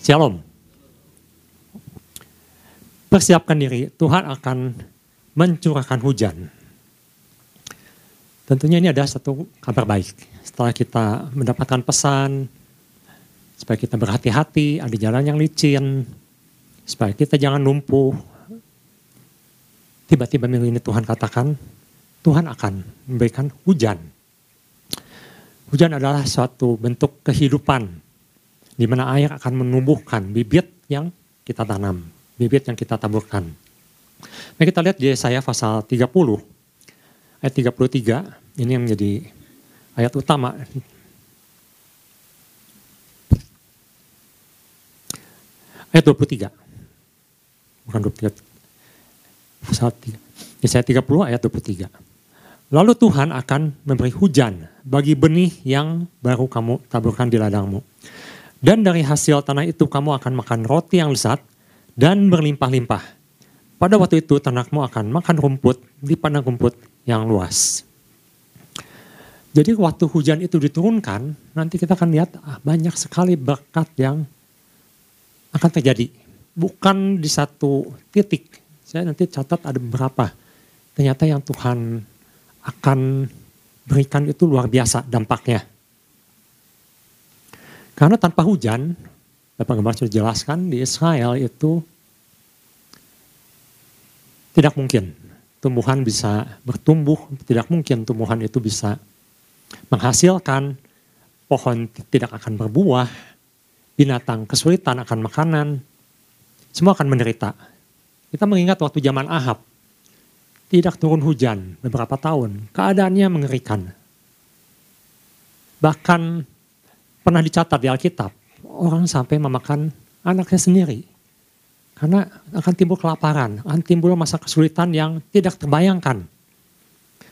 Shalom. Persiapkan diri, Tuhan akan mencurahkan hujan. Tentunya ini ada satu kabar baik. Setelah kita mendapatkan pesan, supaya kita berhati-hati, ada jalan yang licin, supaya kita jangan lumpuh. Tiba-tiba minggu ini Tuhan katakan, Tuhan akan memberikan hujan. Hujan adalah suatu bentuk kehidupan di mana air akan menumbuhkan bibit yang kita tanam, bibit yang kita taburkan. Mari kita lihat Yesaya pasal 30, ayat 33, ini yang menjadi ayat utama. Ayat 23, bukan 23, pasal 3, Yesaya 30 ayat 23. Lalu Tuhan akan memberi hujan bagi benih yang baru kamu taburkan di ladangmu dan dari hasil tanah itu kamu akan makan roti yang lezat dan berlimpah-limpah. Pada waktu itu ternakmu akan makan rumput di padang rumput yang luas. Jadi waktu hujan itu diturunkan, nanti kita akan lihat ah, banyak sekali berkat yang akan terjadi. Bukan di satu titik. Saya nanti catat ada beberapa. Ternyata yang Tuhan akan berikan itu luar biasa dampaknya. Karena tanpa hujan, Bapak Gembala sudah jelaskan di Israel itu tidak mungkin tumbuhan bisa bertumbuh, tidak mungkin tumbuhan itu bisa menghasilkan, pohon tidak akan berbuah, binatang kesulitan akan makanan, semua akan menderita. Kita mengingat waktu zaman Ahab, tidak turun hujan beberapa tahun, keadaannya mengerikan. Bahkan pernah dicatat di Alkitab, orang sampai memakan anaknya sendiri. Karena akan timbul kelaparan, akan timbul masa kesulitan yang tidak terbayangkan.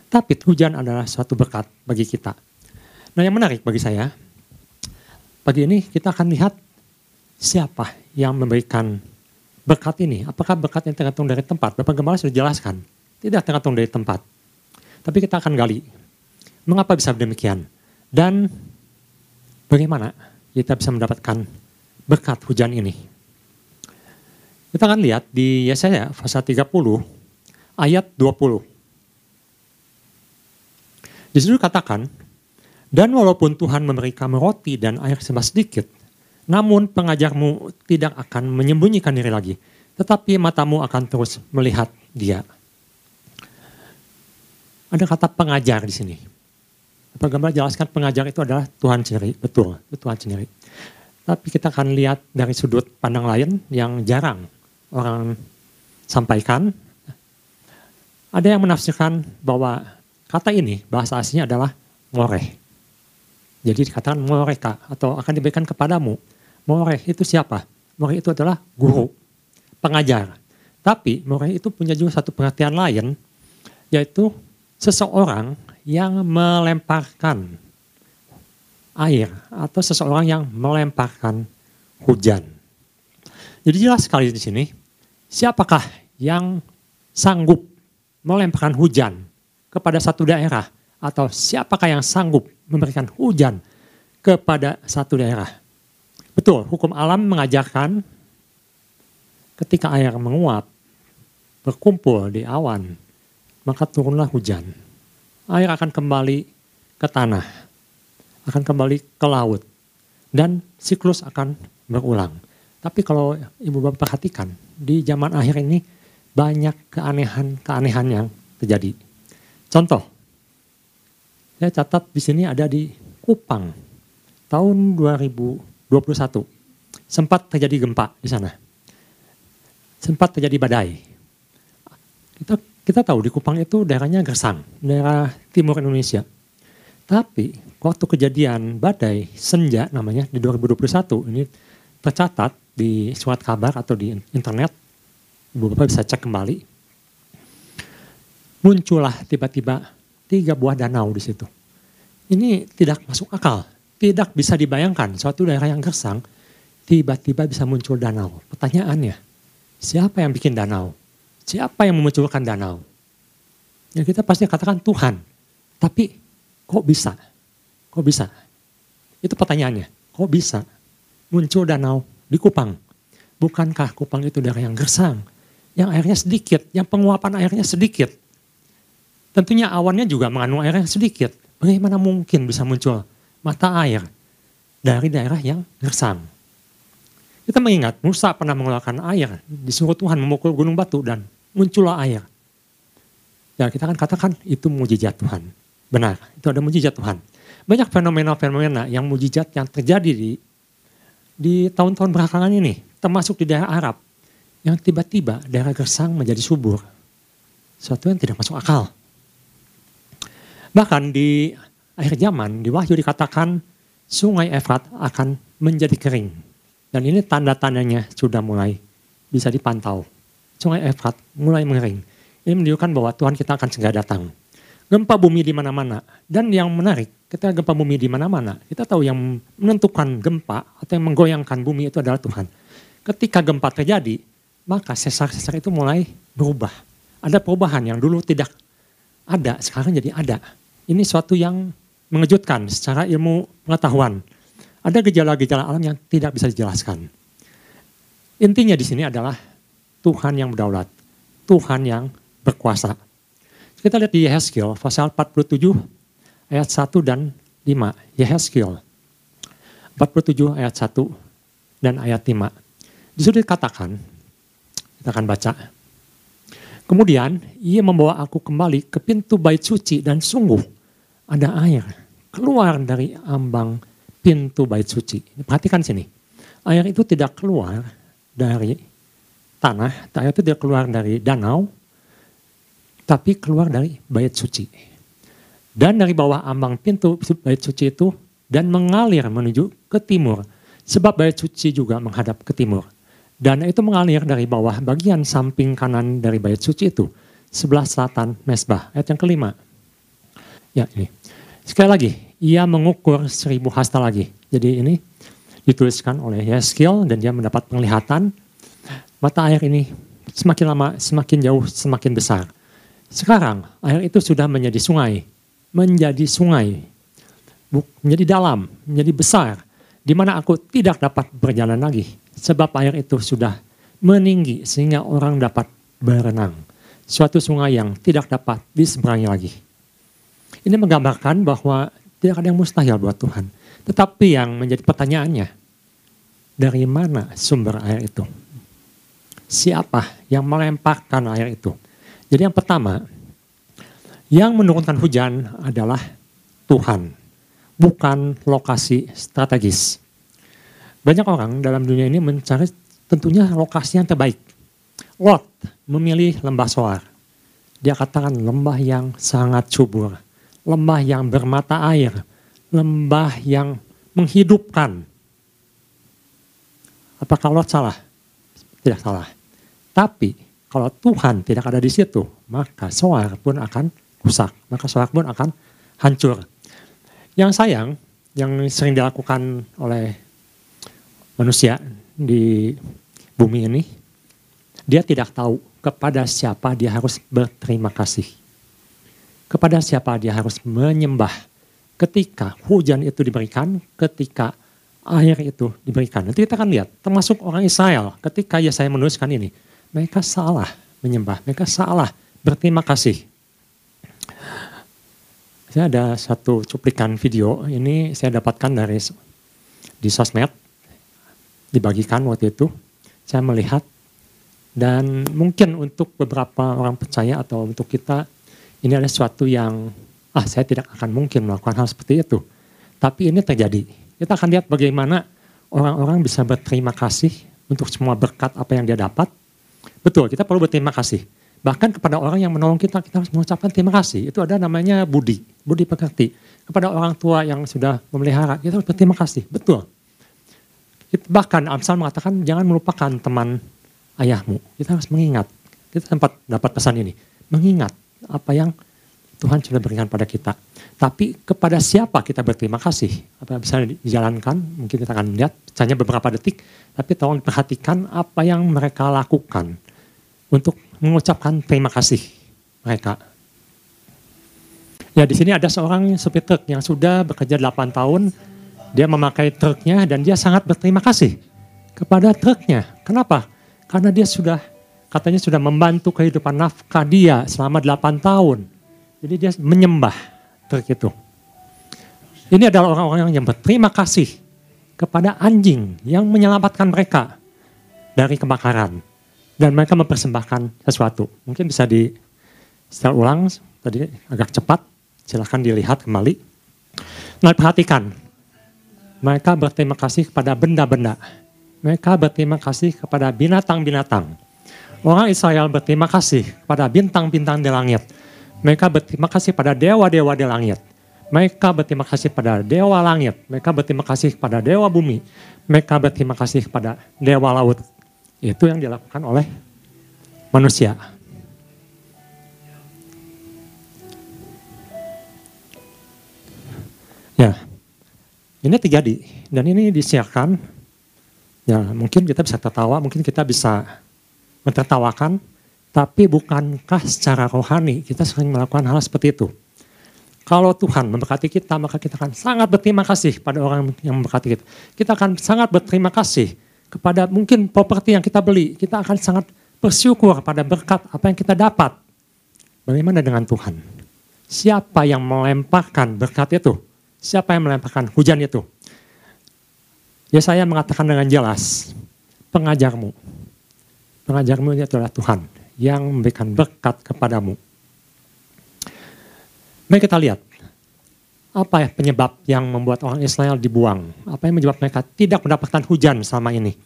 Tapi hujan adalah suatu berkat bagi kita. Nah yang menarik bagi saya, pagi ini kita akan lihat siapa yang memberikan berkat ini. Apakah berkat yang tergantung dari tempat? Bapak Gembala sudah jelaskan, tidak tergantung dari tempat. Tapi kita akan gali, mengapa bisa demikian. Dan Bagaimana kita bisa mendapatkan berkat hujan ini? Kita akan lihat di Yesaya pasal 30 ayat 20. Di situ katakan, dan walaupun Tuhan memberi kamu roti dan air sembah sedikit, namun pengajarmu tidak akan menyembunyikan diri lagi, tetapi matamu akan terus melihat dia. Ada kata pengajar di sini. Gembala jelaskan pengajar itu adalah Tuhan sendiri, betul, itu Tuhan sendiri. Tapi kita akan lihat dari sudut pandang lain yang jarang orang sampaikan. Ada yang menafsirkan bahwa kata ini bahasa aslinya adalah moreh. Jadi dikatakan moreka atau akan diberikan kepadamu. Moreh itu siapa? Moreh itu adalah guru, pengajar. Tapi moreh itu punya juga satu perhatian lain, yaitu seseorang yang melemparkan air atau seseorang yang melemparkan hujan. Jadi jelas sekali di sini, siapakah yang sanggup melemparkan hujan kepada satu daerah atau siapakah yang sanggup memberikan hujan kepada satu daerah. Betul, hukum alam mengajarkan ketika air menguap, berkumpul di awan, maka turunlah hujan air akan kembali ke tanah, akan kembali ke laut, dan siklus akan berulang. Tapi kalau ibu bapak perhatikan, di zaman akhir ini banyak keanehan-keanehan yang terjadi. Contoh, saya catat di sini ada di Kupang, tahun 2021. Sempat terjadi gempa di sana. Sempat terjadi badai. Kita kita tahu di Kupang itu daerahnya gersang, daerah timur Indonesia. Tapi waktu kejadian badai senja namanya di 2021 ini tercatat di surat kabar atau di internet, bapak bisa cek kembali. Muncullah tiba-tiba tiga buah danau di situ. Ini tidak masuk akal, tidak bisa dibayangkan suatu daerah yang gersang tiba-tiba bisa muncul danau. Pertanyaannya, siapa yang bikin danau? Siapa yang memunculkan danau? Ya kita pasti katakan Tuhan. Tapi kok bisa? Kok bisa? Itu pertanyaannya. Kok bisa muncul danau di Kupang. Bukankah Kupang itu daerah yang gersang, yang airnya sedikit, yang penguapan airnya sedikit. Tentunya awannya juga mengandung air yang sedikit. Bagaimana mungkin bisa muncul mata air dari daerah yang gersang? Kita mengingat Musa pernah mengeluarkan air, disuruh Tuhan memukul gunung batu dan muncullah air. Ya kita kan katakan itu mujizat Tuhan. Benar, itu ada mujizat Tuhan. Banyak fenomena-fenomena yang mujizat yang terjadi di di tahun-tahun belakangan ini, termasuk di daerah Arab, yang tiba-tiba daerah gersang menjadi subur. Suatu yang tidak masuk akal. Bahkan di akhir zaman, di Wahyu dikatakan sungai Efrat akan menjadi kering dan ini tanda-tandanya sudah mulai bisa dipantau. Sungai Efrat mulai mengering. Ini menunjukkan bahwa Tuhan kita akan segera datang. Gempa bumi di mana-mana. Dan yang menarik, ketika gempa bumi di mana-mana, kita tahu yang menentukan gempa atau yang menggoyangkan bumi itu adalah Tuhan. Ketika gempa terjadi, maka sesar-sesar itu mulai berubah. Ada perubahan yang dulu tidak ada, sekarang jadi ada. Ini suatu yang mengejutkan secara ilmu pengetahuan. Ada gejala-gejala alam yang tidak bisa dijelaskan. Intinya di sini adalah Tuhan yang berdaulat, Tuhan yang berkuasa. Kita lihat di Yehezkiel pasal 47 ayat 1 dan 5. Yehezkiel 47 ayat 1 dan ayat 5. Di dikatakan, kita akan baca. Kemudian ia membawa aku kembali ke pintu bait suci dan sungguh ada air keluar dari ambang pintu bait suci. Perhatikan sini. Air itu tidak keluar dari tanah, air itu tidak keluar dari danau, tapi keluar dari bait suci. Dan dari bawah ambang pintu bait suci itu dan mengalir menuju ke timur. Sebab bait suci juga menghadap ke timur. Dan itu mengalir dari bawah bagian samping kanan dari bait suci itu. Sebelah selatan mesbah. Ayat yang kelima. Ya ini. Sekali lagi, ia mengukur seribu hasta lagi. Jadi ini dituliskan oleh Yeskiel dan dia mendapat penglihatan mata air ini semakin lama semakin jauh semakin besar. Sekarang air itu sudah menjadi sungai, menjadi sungai, menjadi dalam, menjadi besar, di mana aku tidak dapat berjalan lagi sebab air itu sudah meninggi sehingga orang dapat berenang. Suatu sungai yang tidak dapat diseberangi lagi. Ini menggambarkan bahwa tidak ada yang mustahil buat Tuhan. Tetapi yang menjadi pertanyaannya, dari mana sumber air itu? Siapa yang melemparkan air itu? Jadi yang pertama, yang menurunkan hujan adalah Tuhan, bukan lokasi strategis. Banyak orang dalam dunia ini mencari tentunya lokasi yang terbaik. Lot memilih lembah Soar. Dia katakan lembah yang sangat subur lembah yang bermata air, lembah yang menghidupkan. Apakah Allah salah? Tidak salah. Tapi kalau Tuhan tidak ada di situ, maka soar pun akan rusak, maka soar pun akan hancur. Yang sayang, yang sering dilakukan oleh manusia di bumi ini, dia tidak tahu kepada siapa dia harus berterima kasih kepada siapa dia harus menyembah ketika hujan itu diberikan, ketika air itu diberikan. Nanti kita akan lihat, termasuk orang Israel, ketika ya saya menuliskan ini, mereka salah menyembah, mereka salah berterima kasih. Saya ada satu cuplikan video, ini saya dapatkan dari di sosmed, dibagikan waktu itu, saya melihat dan mungkin untuk beberapa orang percaya atau untuk kita ini adalah sesuatu yang ah saya tidak akan mungkin melakukan hal seperti itu. Tapi ini terjadi. Kita akan lihat bagaimana orang-orang bisa berterima kasih untuk semua berkat apa yang dia dapat. Betul, kita perlu berterima kasih. Bahkan kepada orang yang menolong kita, kita harus mengucapkan terima kasih. Itu ada namanya budi, budi pekerti. Kepada orang tua yang sudah memelihara, kita harus berterima kasih. Betul. Bahkan Amsal mengatakan jangan melupakan teman ayahmu. Kita harus mengingat. Kita sempat dapat pesan ini. Mengingat apa yang Tuhan sudah berikan pada kita. Tapi kepada siapa kita berterima kasih? Apa bisa dijalankan? Mungkin kita akan lihat hanya beberapa detik. Tapi tolong perhatikan apa yang mereka lakukan untuk mengucapkan terima kasih mereka. Ya di sini ada seorang supir truk yang sudah bekerja 8 tahun. Dia memakai truknya dan dia sangat berterima kasih kepada truknya. Kenapa? Karena dia sudah katanya sudah membantu kehidupan nafkah dia selama 8 tahun. Jadi dia menyembah truk itu. Ini adalah orang-orang yang berterima kasih kepada anjing yang menyelamatkan mereka dari kebakaran. Dan mereka mempersembahkan sesuatu. Mungkin bisa di setel ulang, tadi agak cepat. Silahkan dilihat kembali. Nah perhatikan, mereka berterima kasih kepada benda-benda mereka berterima kasih kepada binatang-binatang. Orang Israel berterima kasih kepada bintang-bintang di langit. Mereka berterima kasih pada dewa-dewa di langit. Mereka berterima kasih pada dewa langit. Mereka berterima kasih kepada dewa bumi. Mereka berterima kasih kepada dewa laut. Itu yang dilakukan oleh manusia. Ya, ini terjadi dan ini disiarkan Ya mungkin kita bisa tertawa, mungkin kita bisa mentertawakan, tapi bukankah secara rohani kita sering melakukan hal seperti itu? Kalau Tuhan memberkati kita, maka kita akan sangat berterima kasih pada orang yang memberkati kita. Kita akan sangat berterima kasih kepada mungkin properti yang kita beli. Kita akan sangat bersyukur pada berkat apa yang kita dapat. Bagaimana dengan Tuhan? Siapa yang melemparkan berkat itu? Siapa yang melemparkan hujan itu? Ya saya mengatakan dengan jelas, pengajarmu. Pengajarmu ini adalah Tuhan yang memberikan berkat kepadamu. Mari kita lihat, apa ya penyebab yang membuat orang Israel dibuang? Apa yang menyebabkan mereka tidak mendapatkan hujan selama ini?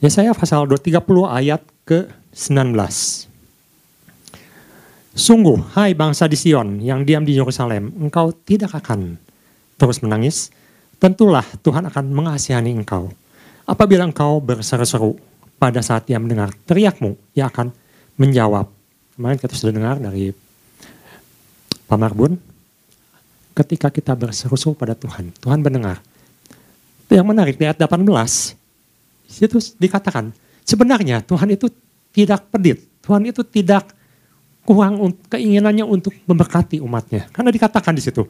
Ya saya pasal 230 ayat ke-19. Sungguh, hai bangsa di Sion yang diam di Yerusalem, engkau tidak akan terus menangis, tentulah Tuhan akan mengasihani engkau. Apabila engkau berseru-seru pada saat dia mendengar teriakmu, ia akan menjawab. Kemarin kita sudah dengar dari Pak Marbun, ketika kita berseru-seru pada Tuhan, Tuhan mendengar. Yang menarik di ayat 18, itu dikatakan, sebenarnya Tuhan itu tidak pedit, Tuhan itu tidak kurang keinginannya untuk memberkati umatnya. Karena dikatakan di situ,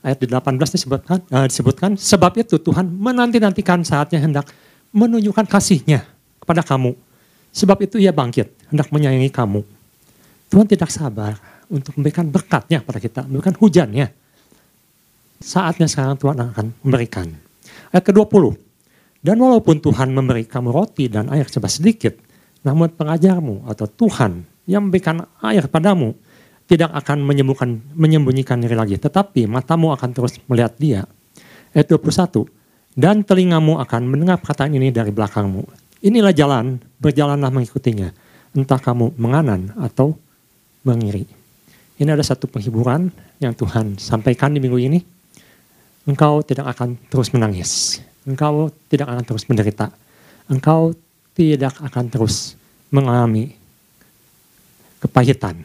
ayat di 18 disebutkan, uh, disebutkan sebab itu Tuhan menanti-nantikan saatnya hendak menunjukkan kasihnya kepada kamu. Sebab itu ia bangkit, hendak menyayangi kamu. Tuhan tidak sabar untuk memberikan berkatnya kepada kita, memberikan hujannya. Saatnya sekarang Tuhan akan memberikan. Ayat ke-20. Dan walaupun Tuhan memberi kamu roti dan air sebab sedikit, namun pengajarmu atau Tuhan yang memberikan air padamu tidak akan menyembuhkan, menyembunyikan diri lagi. Tetapi matamu akan terus melihat dia. Ayat 21. Dan telingamu akan mendengar perkataan ini dari belakangmu. Inilah jalan, berjalanlah mengikutinya. Entah kamu menganan atau mengiri. Ini ada satu penghiburan yang Tuhan sampaikan di minggu ini. Engkau tidak akan terus menangis. Engkau tidak akan terus menderita. Engkau tidak akan terus mengalami kepahitan,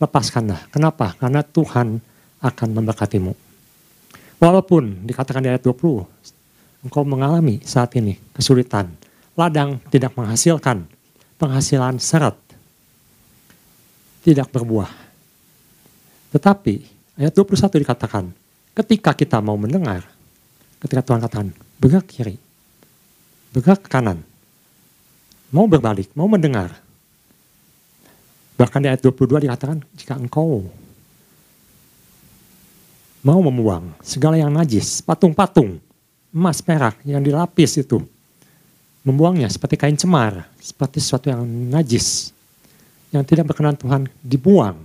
lepaskanlah. Kenapa? Karena Tuhan akan memberkatimu. Walaupun dikatakan di ayat 20, engkau mengalami saat ini kesulitan. Ladang tidak menghasilkan penghasilan seret. Tidak berbuah. Tetapi ayat 21 dikatakan, ketika kita mau mendengar, ketika Tuhan katakan, bergerak kiri, bergerak kanan, mau berbalik, mau mendengar, Bahkan di ayat 22 dikatakan, jika engkau mau membuang segala yang najis, patung-patung, emas, perak yang dilapis itu, membuangnya seperti kain cemar, seperti sesuatu yang najis, yang tidak berkenan Tuhan dibuang,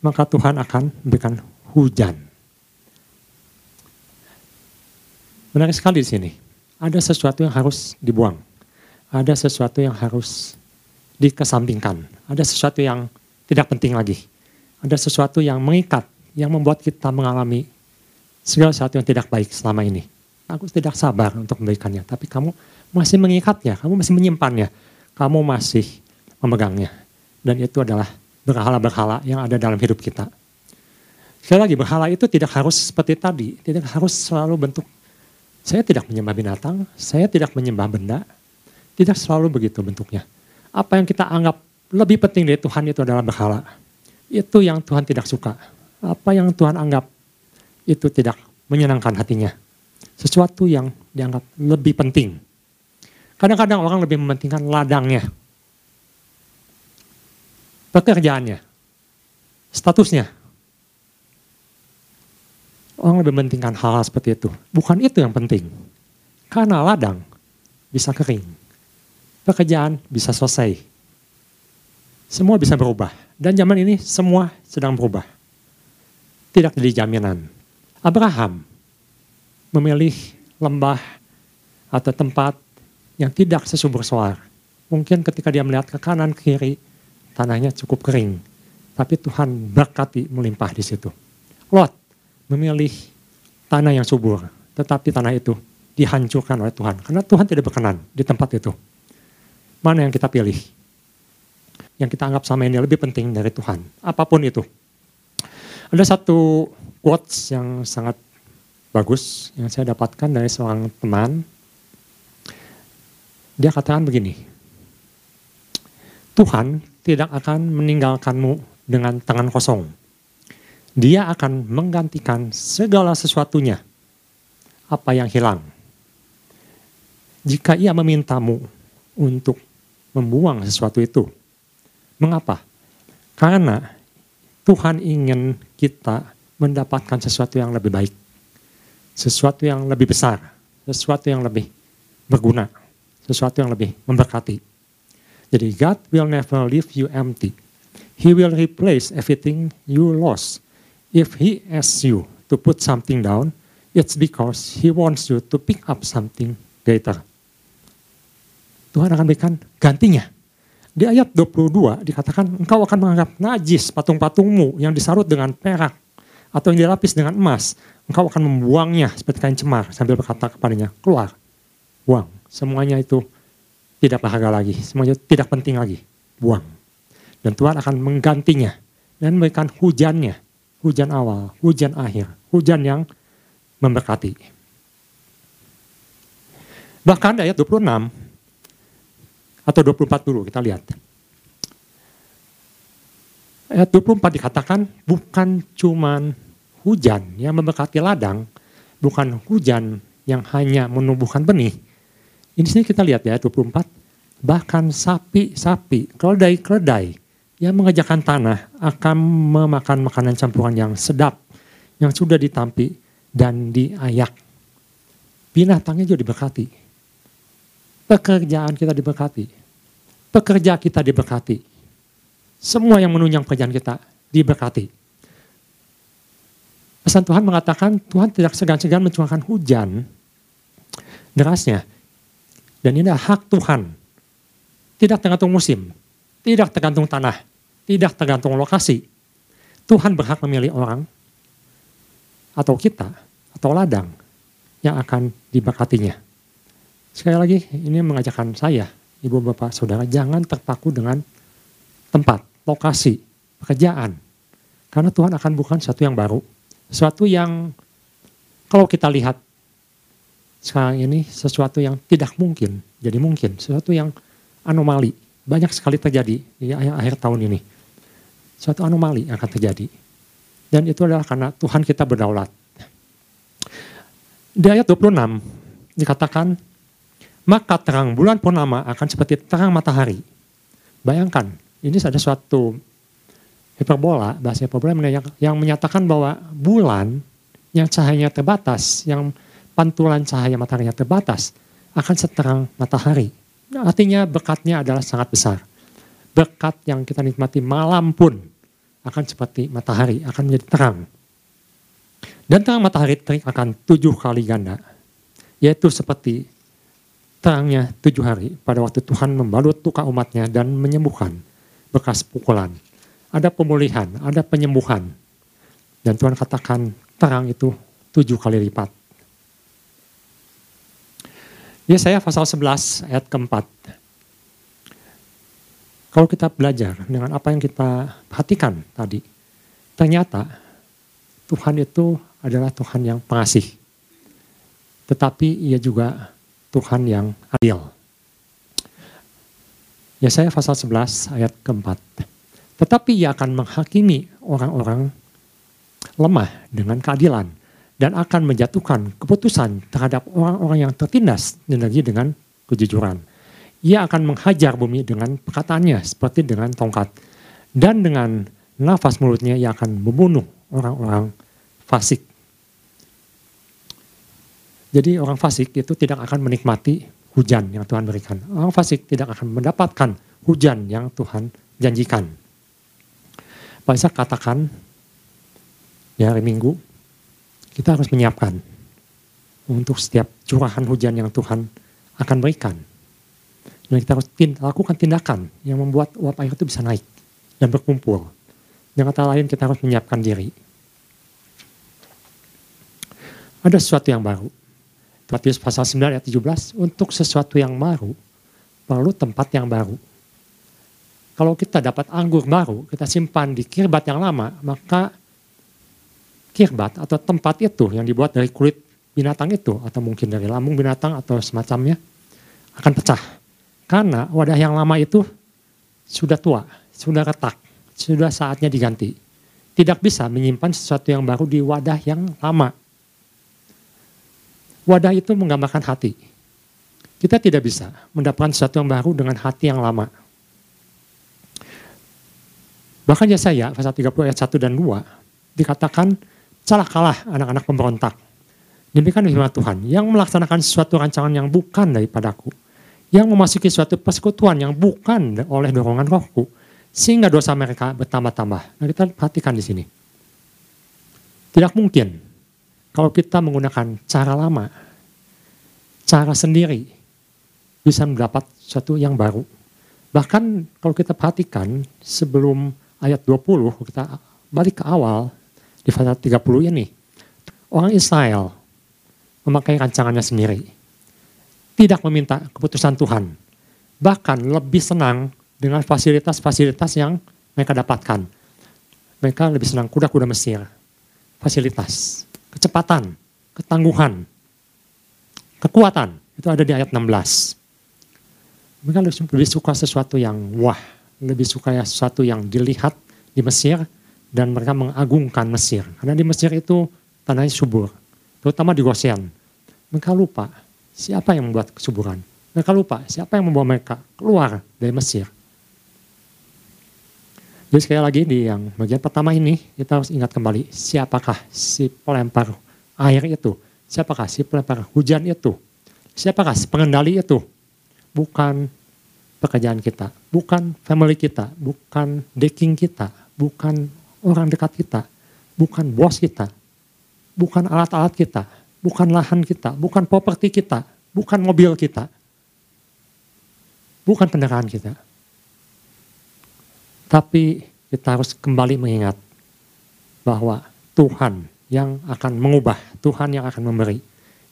maka Tuhan akan memberikan hujan. Menarik sekali di sini. Ada sesuatu yang harus dibuang. Ada sesuatu yang harus dikesampingkan. Ada sesuatu yang tidak penting lagi. Ada sesuatu yang mengikat, yang membuat kita mengalami segala sesuatu yang tidak baik selama ini. Aku tidak sabar untuk memberikannya, tapi kamu masih mengikatnya, kamu masih menyimpannya, kamu masih memegangnya. Dan itu adalah berhala-berhala yang ada dalam hidup kita. Sekali lagi, berhala itu tidak harus seperti tadi, tidak harus selalu bentuk. Saya tidak menyembah binatang, saya tidak menyembah benda, tidak selalu begitu bentuknya apa yang kita anggap lebih penting dari Tuhan itu adalah berhala. Itu yang Tuhan tidak suka. Apa yang Tuhan anggap itu tidak menyenangkan hatinya. Sesuatu yang dianggap lebih penting. Kadang-kadang orang lebih mementingkan ladangnya, pekerjaannya, statusnya. Orang lebih mementingkan hal-hal seperti itu. Bukan itu yang penting. Karena ladang bisa kering. Pekerjaan bisa selesai. Semua bisa berubah. Dan zaman ini semua sedang berubah. Tidak jadi jaminan. Abraham memilih lembah atau tempat yang tidak sesubur solar. Mungkin ketika dia melihat ke kanan ke kiri, tanahnya cukup kering. Tapi Tuhan berkati melimpah di situ. Lot memilih tanah yang subur, tetapi tanah itu dihancurkan oleh Tuhan. Karena Tuhan tidak berkenan di tempat itu. Mana yang kita pilih? Yang kita anggap sama ini lebih penting dari Tuhan. Apa pun itu. Ada satu quotes yang sangat bagus yang saya dapatkan dari seorang teman. Dia katakan begini, Tuhan tidak akan meninggalkanmu dengan tangan kosong. Dia akan menggantikan segala sesuatunya apa yang hilang. Jika ia memintamu untuk membuang sesuatu itu, mengapa? Karena Tuhan ingin kita mendapatkan sesuatu yang lebih baik, sesuatu yang lebih besar, sesuatu yang lebih berguna, sesuatu yang lebih memberkati. Jadi God will never leave you empty. He will replace everything you lost. If he asks you to put something down, it's because he wants you to pick up something greater. Tuhan akan berikan gantinya. Di ayat 22 dikatakan engkau akan menganggap najis patung-patungmu yang disarut dengan perak atau yang dilapis dengan emas. Engkau akan membuangnya seperti kain cemar sambil berkata kepadanya, keluar, buang. Semuanya itu tidak berharga lagi, semuanya tidak penting lagi, buang. Dan Tuhan akan menggantinya dan memberikan hujannya, hujan awal, hujan akhir, hujan yang memberkati. Bahkan ayat 26 atau 24 dulu kita lihat. Ayat 24 dikatakan bukan cuman hujan yang memberkati ladang, bukan hujan yang hanya menumbuhkan benih, ini sini kita lihat ya 24. Bahkan sapi-sapi, keledai-keledai yang mengejakan tanah akan memakan makanan campuran yang sedap, yang sudah ditampi dan diayak. Binatangnya juga diberkati. Pekerjaan kita diberkati. Pekerja kita diberkati. Semua yang menunjang pekerjaan kita diberkati. Pesan Tuhan mengatakan Tuhan tidak segan-segan mencurahkan hujan derasnya dan ini adalah hak Tuhan. Tidak tergantung musim, tidak tergantung tanah, tidak tergantung lokasi. Tuhan berhak memilih orang atau kita atau ladang yang akan diberkatinya. Sekali lagi ini mengajarkan saya, ibu bapak saudara, jangan terpaku dengan tempat, lokasi, pekerjaan. Karena Tuhan akan bukan sesuatu yang baru. Sesuatu yang kalau kita lihat sekarang ini sesuatu yang tidak mungkin jadi mungkin, sesuatu yang anomali. Banyak sekali terjadi di akhir tahun ini. Suatu anomali yang akan terjadi. Dan itu adalah karena Tuhan kita berdaulat. Di ayat 26 dikatakan, maka terang bulan purnama akan seperti terang matahari. Bayangkan, ini ada suatu hiperbola, bahasa hiperbola yang menyatakan bahwa bulan yang cahayanya terbatas, yang pantulan cahaya mataharinya terbatas, akan seterang matahari. Artinya berkatnya adalah sangat besar. Berkat yang kita nikmati malam pun akan seperti matahari, akan menjadi terang. Dan terang matahari terik akan tujuh kali ganda. Yaitu seperti terangnya tujuh hari pada waktu Tuhan membalut luka umatnya dan menyembuhkan bekas pukulan. Ada pemulihan, ada penyembuhan. Dan Tuhan katakan terang itu tujuh kali lipat. Yesaya pasal 11 ayat keempat. Kalau kita belajar dengan apa yang kita perhatikan tadi, ternyata Tuhan itu adalah Tuhan yang pengasih. Tetapi ia juga Tuhan yang adil. Yesaya pasal 11 ayat keempat. Tetapi ia akan menghakimi orang-orang lemah dengan keadilan dan akan menjatuhkan keputusan terhadap orang-orang yang tertindas negeri dengan kejujuran. Ia akan menghajar bumi dengan perkataannya seperti dengan tongkat. Dan dengan nafas mulutnya ia akan membunuh orang-orang fasik. Jadi orang fasik itu tidak akan menikmati hujan yang Tuhan berikan. Orang fasik tidak akan mendapatkan hujan yang Tuhan janjikan. Pak katakan di hari Minggu, kita harus menyiapkan untuk setiap curahan hujan yang Tuhan akan berikan. Dan kita harus tind lakukan tindakan yang membuat uap air itu bisa naik dan berkumpul. Dengan kata lain kita harus menyiapkan diri. Ada sesuatu yang baru. Matius pasal 9 ayat 17, untuk sesuatu yang baru, perlu tempat yang baru. Kalau kita dapat anggur baru, kita simpan di kirbat yang lama, maka kirbat atau tempat itu yang dibuat dari kulit binatang itu atau mungkin dari lambung binatang atau semacamnya akan pecah. Karena wadah yang lama itu sudah tua, sudah retak, sudah saatnya diganti. Tidak bisa menyimpan sesuatu yang baru di wadah yang lama. Wadah itu menggambarkan hati. Kita tidak bisa mendapatkan sesuatu yang baru dengan hati yang lama. Bahkan ya saya, pasal 30 ayat 1 dan 2, dikatakan salah kalah anak-anak pemberontak. Demikian firman Tuhan, yang melaksanakan suatu rancangan yang bukan daripadaku, yang memasuki suatu persekutuan yang bukan oleh dorongan rohku, sehingga dosa mereka bertambah-tambah. Nah kita perhatikan di sini. Tidak mungkin kalau kita menggunakan cara lama, cara sendiri, bisa mendapat sesuatu yang baru. Bahkan kalau kita perhatikan sebelum ayat 20, kita balik ke awal, di pasal 30 ini. Orang Israel memakai rancangannya sendiri. Tidak meminta keputusan Tuhan. Bahkan lebih senang dengan fasilitas-fasilitas yang mereka dapatkan. Mereka lebih senang kuda-kuda Mesir. Fasilitas, kecepatan, ketangguhan, kekuatan. Itu ada di ayat 16. Mereka lebih suka sesuatu yang wah, lebih suka sesuatu yang dilihat di Mesir dan mereka mengagungkan Mesir. Karena di Mesir itu tanahnya subur, terutama di Gosen. Mereka lupa siapa yang membuat kesuburan. Mereka lupa siapa yang membawa mereka keluar dari Mesir. Jadi sekali lagi di yang bagian pertama ini kita harus ingat kembali siapakah si pelempar air itu, siapakah si pelempar hujan itu, siapakah si pengendali itu. Bukan pekerjaan kita, bukan family kita, bukan decking kita, bukan orang dekat kita, bukan bos kita, bukan alat-alat kita, bukan lahan kita, bukan properti kita, bukan mobil kita, bukan kendaraan kita. Tapi kita harus kembali mengingat bahwa Tuhan yang akan mengubah, Tuhan yang akan memberi.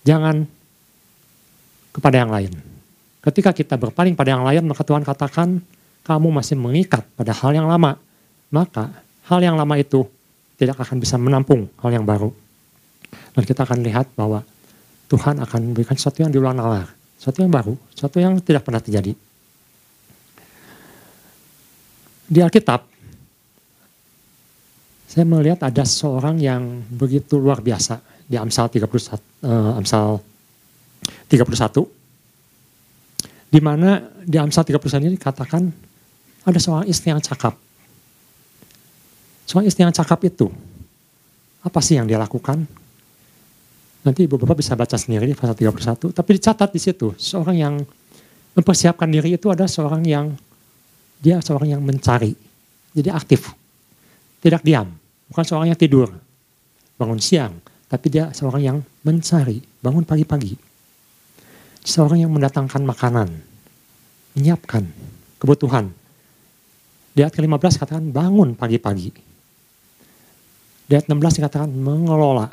Jangan kepada yang lain. Ketika kita berpaling pada yang lain, maka Tuhan katakan, kamu masih mengikat pada hal yang lama. Maka hal yang lama itu tidak akan bisa menampung hal yang baru. Dan kita akan lihat bahwa Tuhan akan memberikan sesuatu yang diulang nalar, sesuatu yang baru, sesuatu yang tidak pernah terjadi. Di Alkitab, saya melihat ada seorang yang begitu luar biasa di Amsal 31, uh, Amsal 31 di mana di Amsal 31 ini dikatakan ada seorang istri yang cakap Soal istri yang cakap itu, apa sih yang dia lakukan? Nanti ibu bapak bisa baca sendiri di pasal 31. Tapi dicatat di situ, seorang yang mempersiapkan diri itu ada seorang yang, dia seorang yang mencari. Jadi aktif, tidak diam. Bukan seorang yang tidur, bangun siang. Tapi dia seorang yang mencari, bangun pagi-pagi. Seorang yang mendatangkan makanan, menyiapkan kebutuhan. Di ayat ke-15 katakan bangun pagi-pagi di ayat 16 dikatakan mengelola,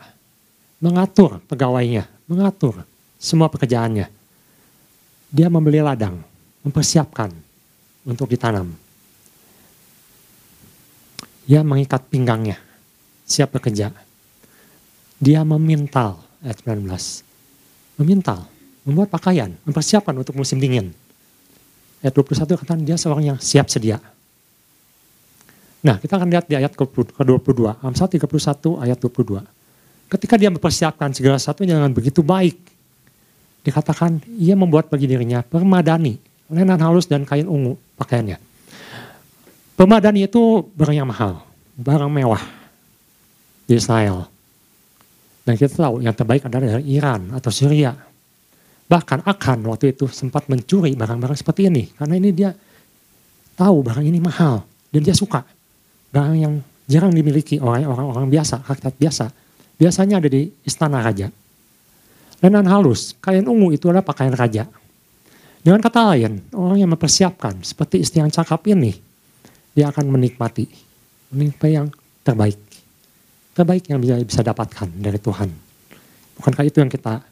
mengatur pegawainya, mengatur semua pekerjaannya. Dia membeli ladang, mempersiapkan untuk ditanam. Dia mengikat pinggangnya, siap bekerja. Dia memintal, ayat 19. Memintal, membuat pakaian, mempersiapkan untuk musim dingin. Ayat 21 katakan dia seorang yang siap sedia Nah, kita akan lihat di ayat ke-22, Amsal 31 ayat 22. ketika dia mempersiapkan segala sesuatunya dengan begitu baik, dikatakan ia membuat bagi dirinya permadani, lenan halus dan kain ungu pakaiannya. Permadani itu barang yang mahal, barang mewah di Israel. Dan kita tahu yang terbaik adalah dari Iran atau Syria. Bahkan akan waktu itu sempat mencuri barang-barang seperti ini. Karena ini dia tahu barang ini mahal dan dia suka. Barang yang jarang dimiliki oleh orang-orang biasa, rakyat biasa. Biasanya ada di istana raja. Lenan halus, kain ungu itu adalah pakaian raja. Dengan kata lain, orang yang mempersiapkan seperti istri yang cakap ini, dia akan menikmati, menikmati yang terbaik. Terbaik yang bisa, bisa dapatkan dari Tuhan. Bukankah itu yang kita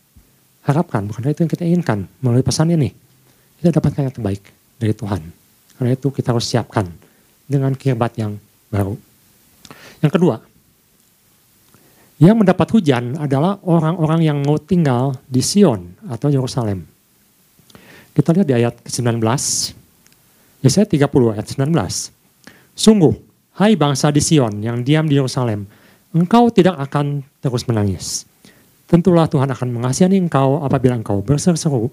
harapkan, bukankah itu yang kita inginkan melalui pesan ini? Kita dapatkan yang terbaik dari Tuhan. Karena itu kita harus siapkan dengan kirbat yang baru. Yang kedua, yang mendapat hujan adalah orang-orang yang mau tinggal di Sion atau Yerusalem. Kita lihat di ayat ke-19, Yesaya 30 ayat 19. Sungguh, hai bangsa di Sion yang diam di Yerusalem, engkau tidak akan terus menangis. Tentulah Tuhan akan mengasihani engkau apabila engkau berseru-seru.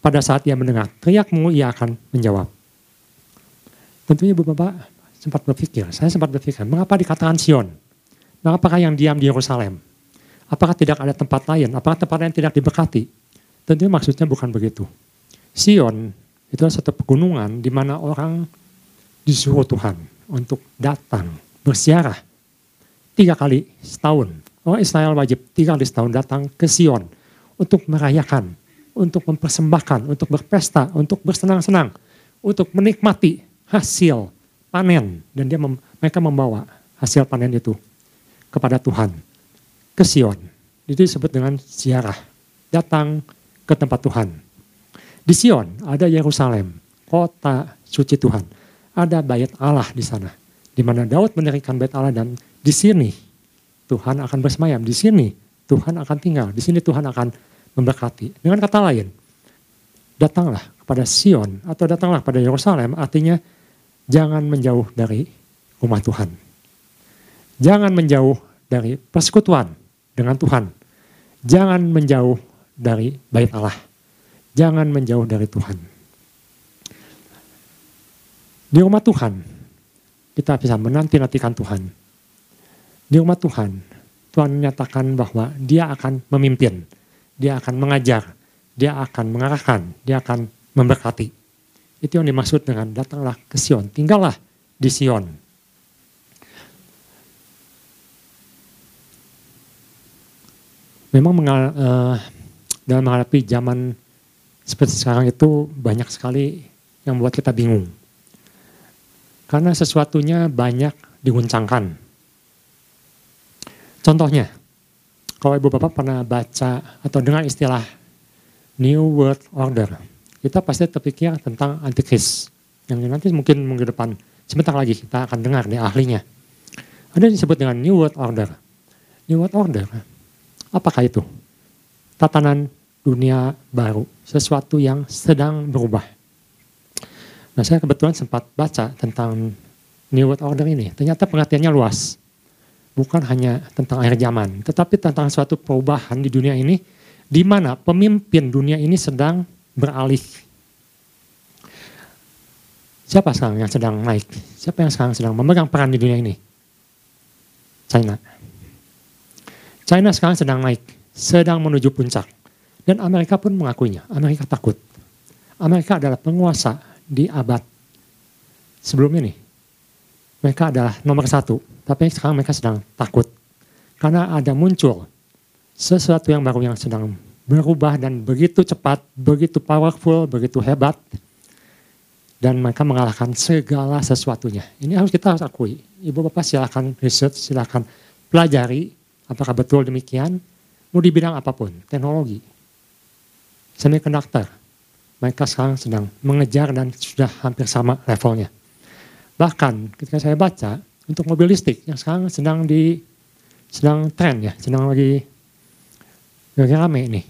Pada saat ia mendengar teriakmu, ia akan menjawab. Tentunya Ibu Bapak sempat berpikir, saya sempat berpikir, mengapa dikatakan Sion? Nah, apakah yang diam di Yerusalem? Apakah tidak ada tempat lain? Apakah tempat lain tidak diberkati? Tentunya maksudnya bukan begitu. Sion itu adalah satu pegunungan di mana orang disuruh Tuhan untuk datang bersiarah tiga kali setahun. Orang Israel wajib tiga kali setahun datang ke Sion untuk merayakan, untuk mempersembahkan, untuk berpesta, untuk bersenang-senang, untuk menikmati hasil panen dan dia mem mereka membawa hasil panen itu kepada Tuhan ke Sion. Itu disebut dengan ziarah, datang ke tempat Tuhan. Di Sion ada Yerusalem, kota suci Tuhan. Ada bait Allah di sana, di mana Daud mendirikan bait Allah dan di sini Tuhan akan bersemayam, di sini Tuhan akan tinggal, di sini Tuhan akan memberkati. Dengan kata lain, datanglah kepada Sion atau datanglah pada Yerusalem artinya jangan menjauh dari rumah Tuhan. Jangan menjauh dari persekutuan dengan Tuhan. Jangan menjauh dari bait Allah. Jangan menjauh dari Tuhan. Di rumah Tuhan, kita bisa menanti-nantikan Tuhan. Di rumah Tuhan, Tuhan menyatakan bahwa dia akan memimpin, dia akan mengajar, dia akan mengarahkan, dia akan memberkati. Itu yang dimaksud dengan datanglah ke Sion, tinggallah di Sion. memang mengal, uh, dalam menghadapi zaman seperti sekarang itu banyak sekali yang membuat kita bingung. Karena sesuatunya banyak diguncangkan. Contohnya, kalau ibu bapak pernah baca atau dengar istilah New World Order, kita pasti terpikir tentang antikris. Yang nanti mungkin minggu depan, sebentar lagi kita akan dengar di ahlinya. Ada yang disebut dengan New World Order. New World Order Apakah itu? Tatanan dunia baru, sesuatu yang sedang berubah. Nah saya kebetulan sempat baca tentang New World Order ini. Ternyata pengertiannya luas. Bukan hanya tentang akhir zaman, tetapi tentang suatu perubahan di dunia ini, di mana pemimpin dunia ini sedang beralih. Siapa sekarang yang sedang naik? Siapa yang sekarang sedang memegang peran di dunia ini? China. China sekarang sedang naik, sedang menuju puncak. Dan Amerika pun mengakuinya, Amerika takut. Amerika adalah penguasa di abad sebelum ini. Mereka adalah nomor satu, tapi sekarang mereka sedang takut. Karena ada muncul sesuatu yang baru yang sedang berubah dan begitu cepat, begitu powerful, begitu hebat. Dan mereka mengalahkan segala sesuatunya. Ini harus kita harus akui. Ibu Bapak silahkan research, silahkan pelajari Apakah betul demikian? Mau di bidang apa pun, teknologi, semiconductor, mereka sekarang sedang mengejar dan sudah hampir sama levelnya. Bahkan ketika saya baca untuk mobil listrik yang sekarang sedang di sedang tren ya, sedang lagi lagi rame ini.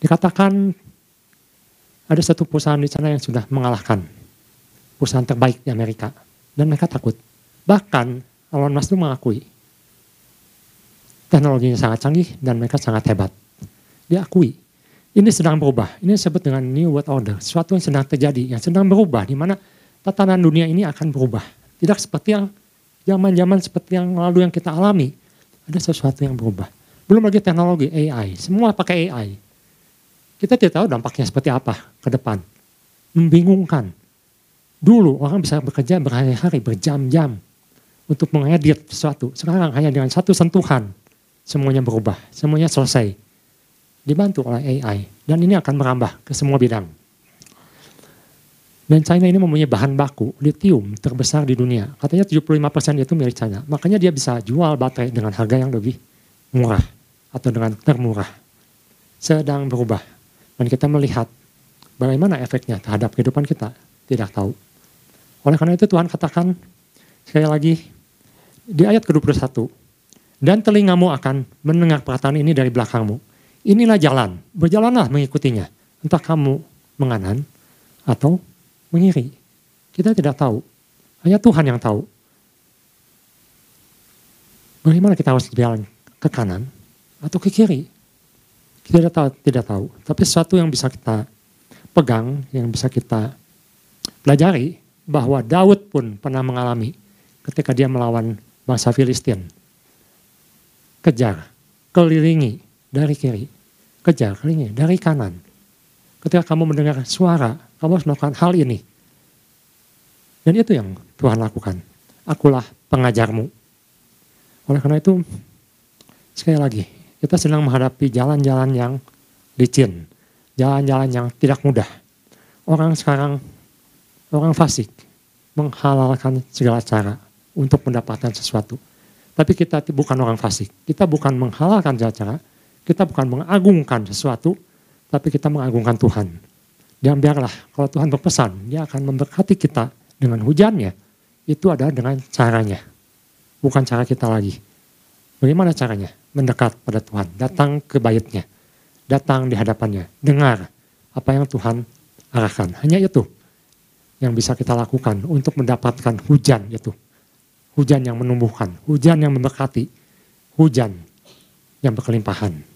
Dikatakan ada satu perusahaan di sana yang sudah mengalahkan perusahaan terbaik di Amerika dan mereka takut. Bahkan Elon Musk itu mengakui teknologinya sangat canggih dan mereka sangat hebat. Diakui. Ini sedang berubah. Ini disebut dengan New World Order. Sesuatu yang sedang terjadi, yang sedang berubah. Di mana tatanan dunia ini akan berubah. Tidak seperti yang zaman-zaman seperti yang lalu yang kita alami. Ada sesuatu yang berubah. Belum lagi teknologi AI. Semua pakai AI. Kita tidak tahu dampaknya seperti apa ke depan. Membingungkan. Dulu orang bisa bekerja berhari-hari, berjam-jam untuk mengedit sesuatu. Sekarang hanya dengan satu sentuhan semuanya berubah, semuanya selesai dibantu oleh AI. Dan ini akan merambah ke semua bidang. Dan China ini mempunyai bahan baku lithium terbesar di dunia. Katanya 75% itu milik China. Makanya dia bisa jual baterai dengan harga yang lebih murah atau dengan termurah. Sedang berubah. Dan kita melihat bagaimana efeknya terhadap kehidupan kita. Tidak tahu. Oleh karena itu Tuhan katakan sekali lagi di ayat ke-21. Dan telingamu akan mendengar perkataan ini dari belakangmu Inilah jalan, berjalanlah mengikutinya. Entah kamu menganan atau mengiri. Kita tidak tahu. Hanya Tuhan yang tahu. Bagaimana kita harus berjalan ke kanan atau ke kiri? Kita tidak tahu, tidak tahu. Tapi sesuatu yang bisa kita pegang, yang bisa kita pelajari, bahwa Daud pun pernah mengalami ketika dia melawan bangsa Filistin. Kejar, kelilingi dari kiri kejar ini dari kanan. Ketika kamu mendengar suara, kamu harus melakukan hal ini. Dan itu yang Tuhan lakukan. Akulah pengajarmu. Oleh karena itu, sekali lagi, kita sedang menghadapi jalan-jalan yang licin. Jalan-jalan yang tidak mudah. Orang sekarang, orang fasik, menghalalkan segala cara untuk mendapatkan sesuatu. Tapi kita bukan orang fasik. Kita bukan menghalalkan segala cara, kita bukan mengagungkan sesuatu, tapi kita mengagungkan Tuhan. Dan biarlah kalau Tuhan berpesan, dia akan memberkati kita dengan hujannya. Itu adalah dengan caranya. Bukan cara kita lagi. Bagaimana caranya? Mendekat pada Tuhan. Datang ke baitnya. Datang di hadapannya. Dengar apa yang Tuhan arahkan. Hanya itu yang bisa kita lakukan untuk mendapatkan hujan itu. Hujan yang menumbuhkan. Hujan yang memberkati. Hujan yang berkelimpahan.